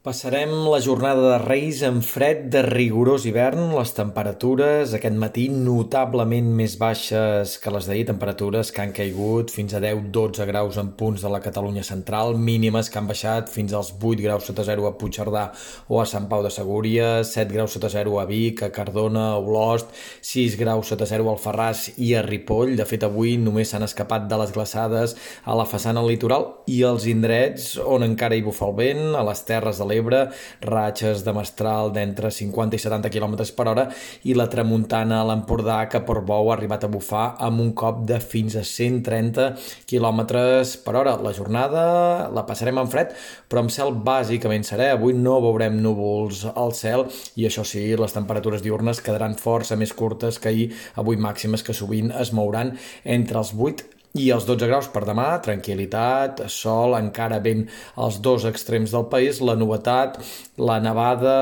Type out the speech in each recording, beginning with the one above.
Passarem la jornada de Reis en fred de rigorós hivern. Les temperatures aquest matí notablement més baixes que les d'ahir, temperatures que han caigut fins a 10-12 graus en punts de la Catalunya central, mínimes que han baixat fins als 8 graus sota zero a Puigcerdà o a Sant Pau de Segúries, 7 graus sota zero a Vic, a Cardona, a Olost, 6 graus sota zero al Ferràs i a Ripoll. De fet, avui només s'han escapat de les glaçades a la façana litoral i als indrets on encara hi bufa el vent, a les terres de l'Ebre, ratxes de mestral d'entre 50 i 70 km per hora i la tramuntana a l'Empordà que per Bou ha arribat a bufar amb un cop de fins a 130 km per hora. La jornada la passarem en fred, però amb cel bàsicament serè. Avui no veurem núvols al cel i això sí, les temperatures diurnes quedaran força més curtes que ahir, avui màximes que sovint es mouran entre els 8 i els 12 graus per demà, tranquil·litat, sol, encara ben als dos extrems del país. La novetat, la nevada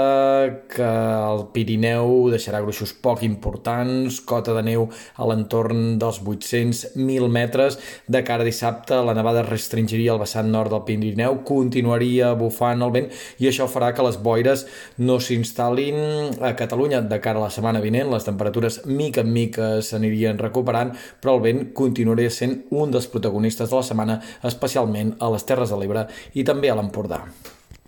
que el Pirineu deixarà gruixos poc importants, cota de neu a l'entorn dels 800.000 metres. De cara a dissabte, la nevada restringiria el vessant nord del Pirineu, continuaria bufant el vent i això farà que les boires no s'instal·lin a Catalunya. De cara a la setmana vinent, les temperatures mica en mica s'anirien recuperant, però el vent continuaria sent un dels protagonistes de la setmana, especialment a les Terres de l'Ebre i també a l'Empordà.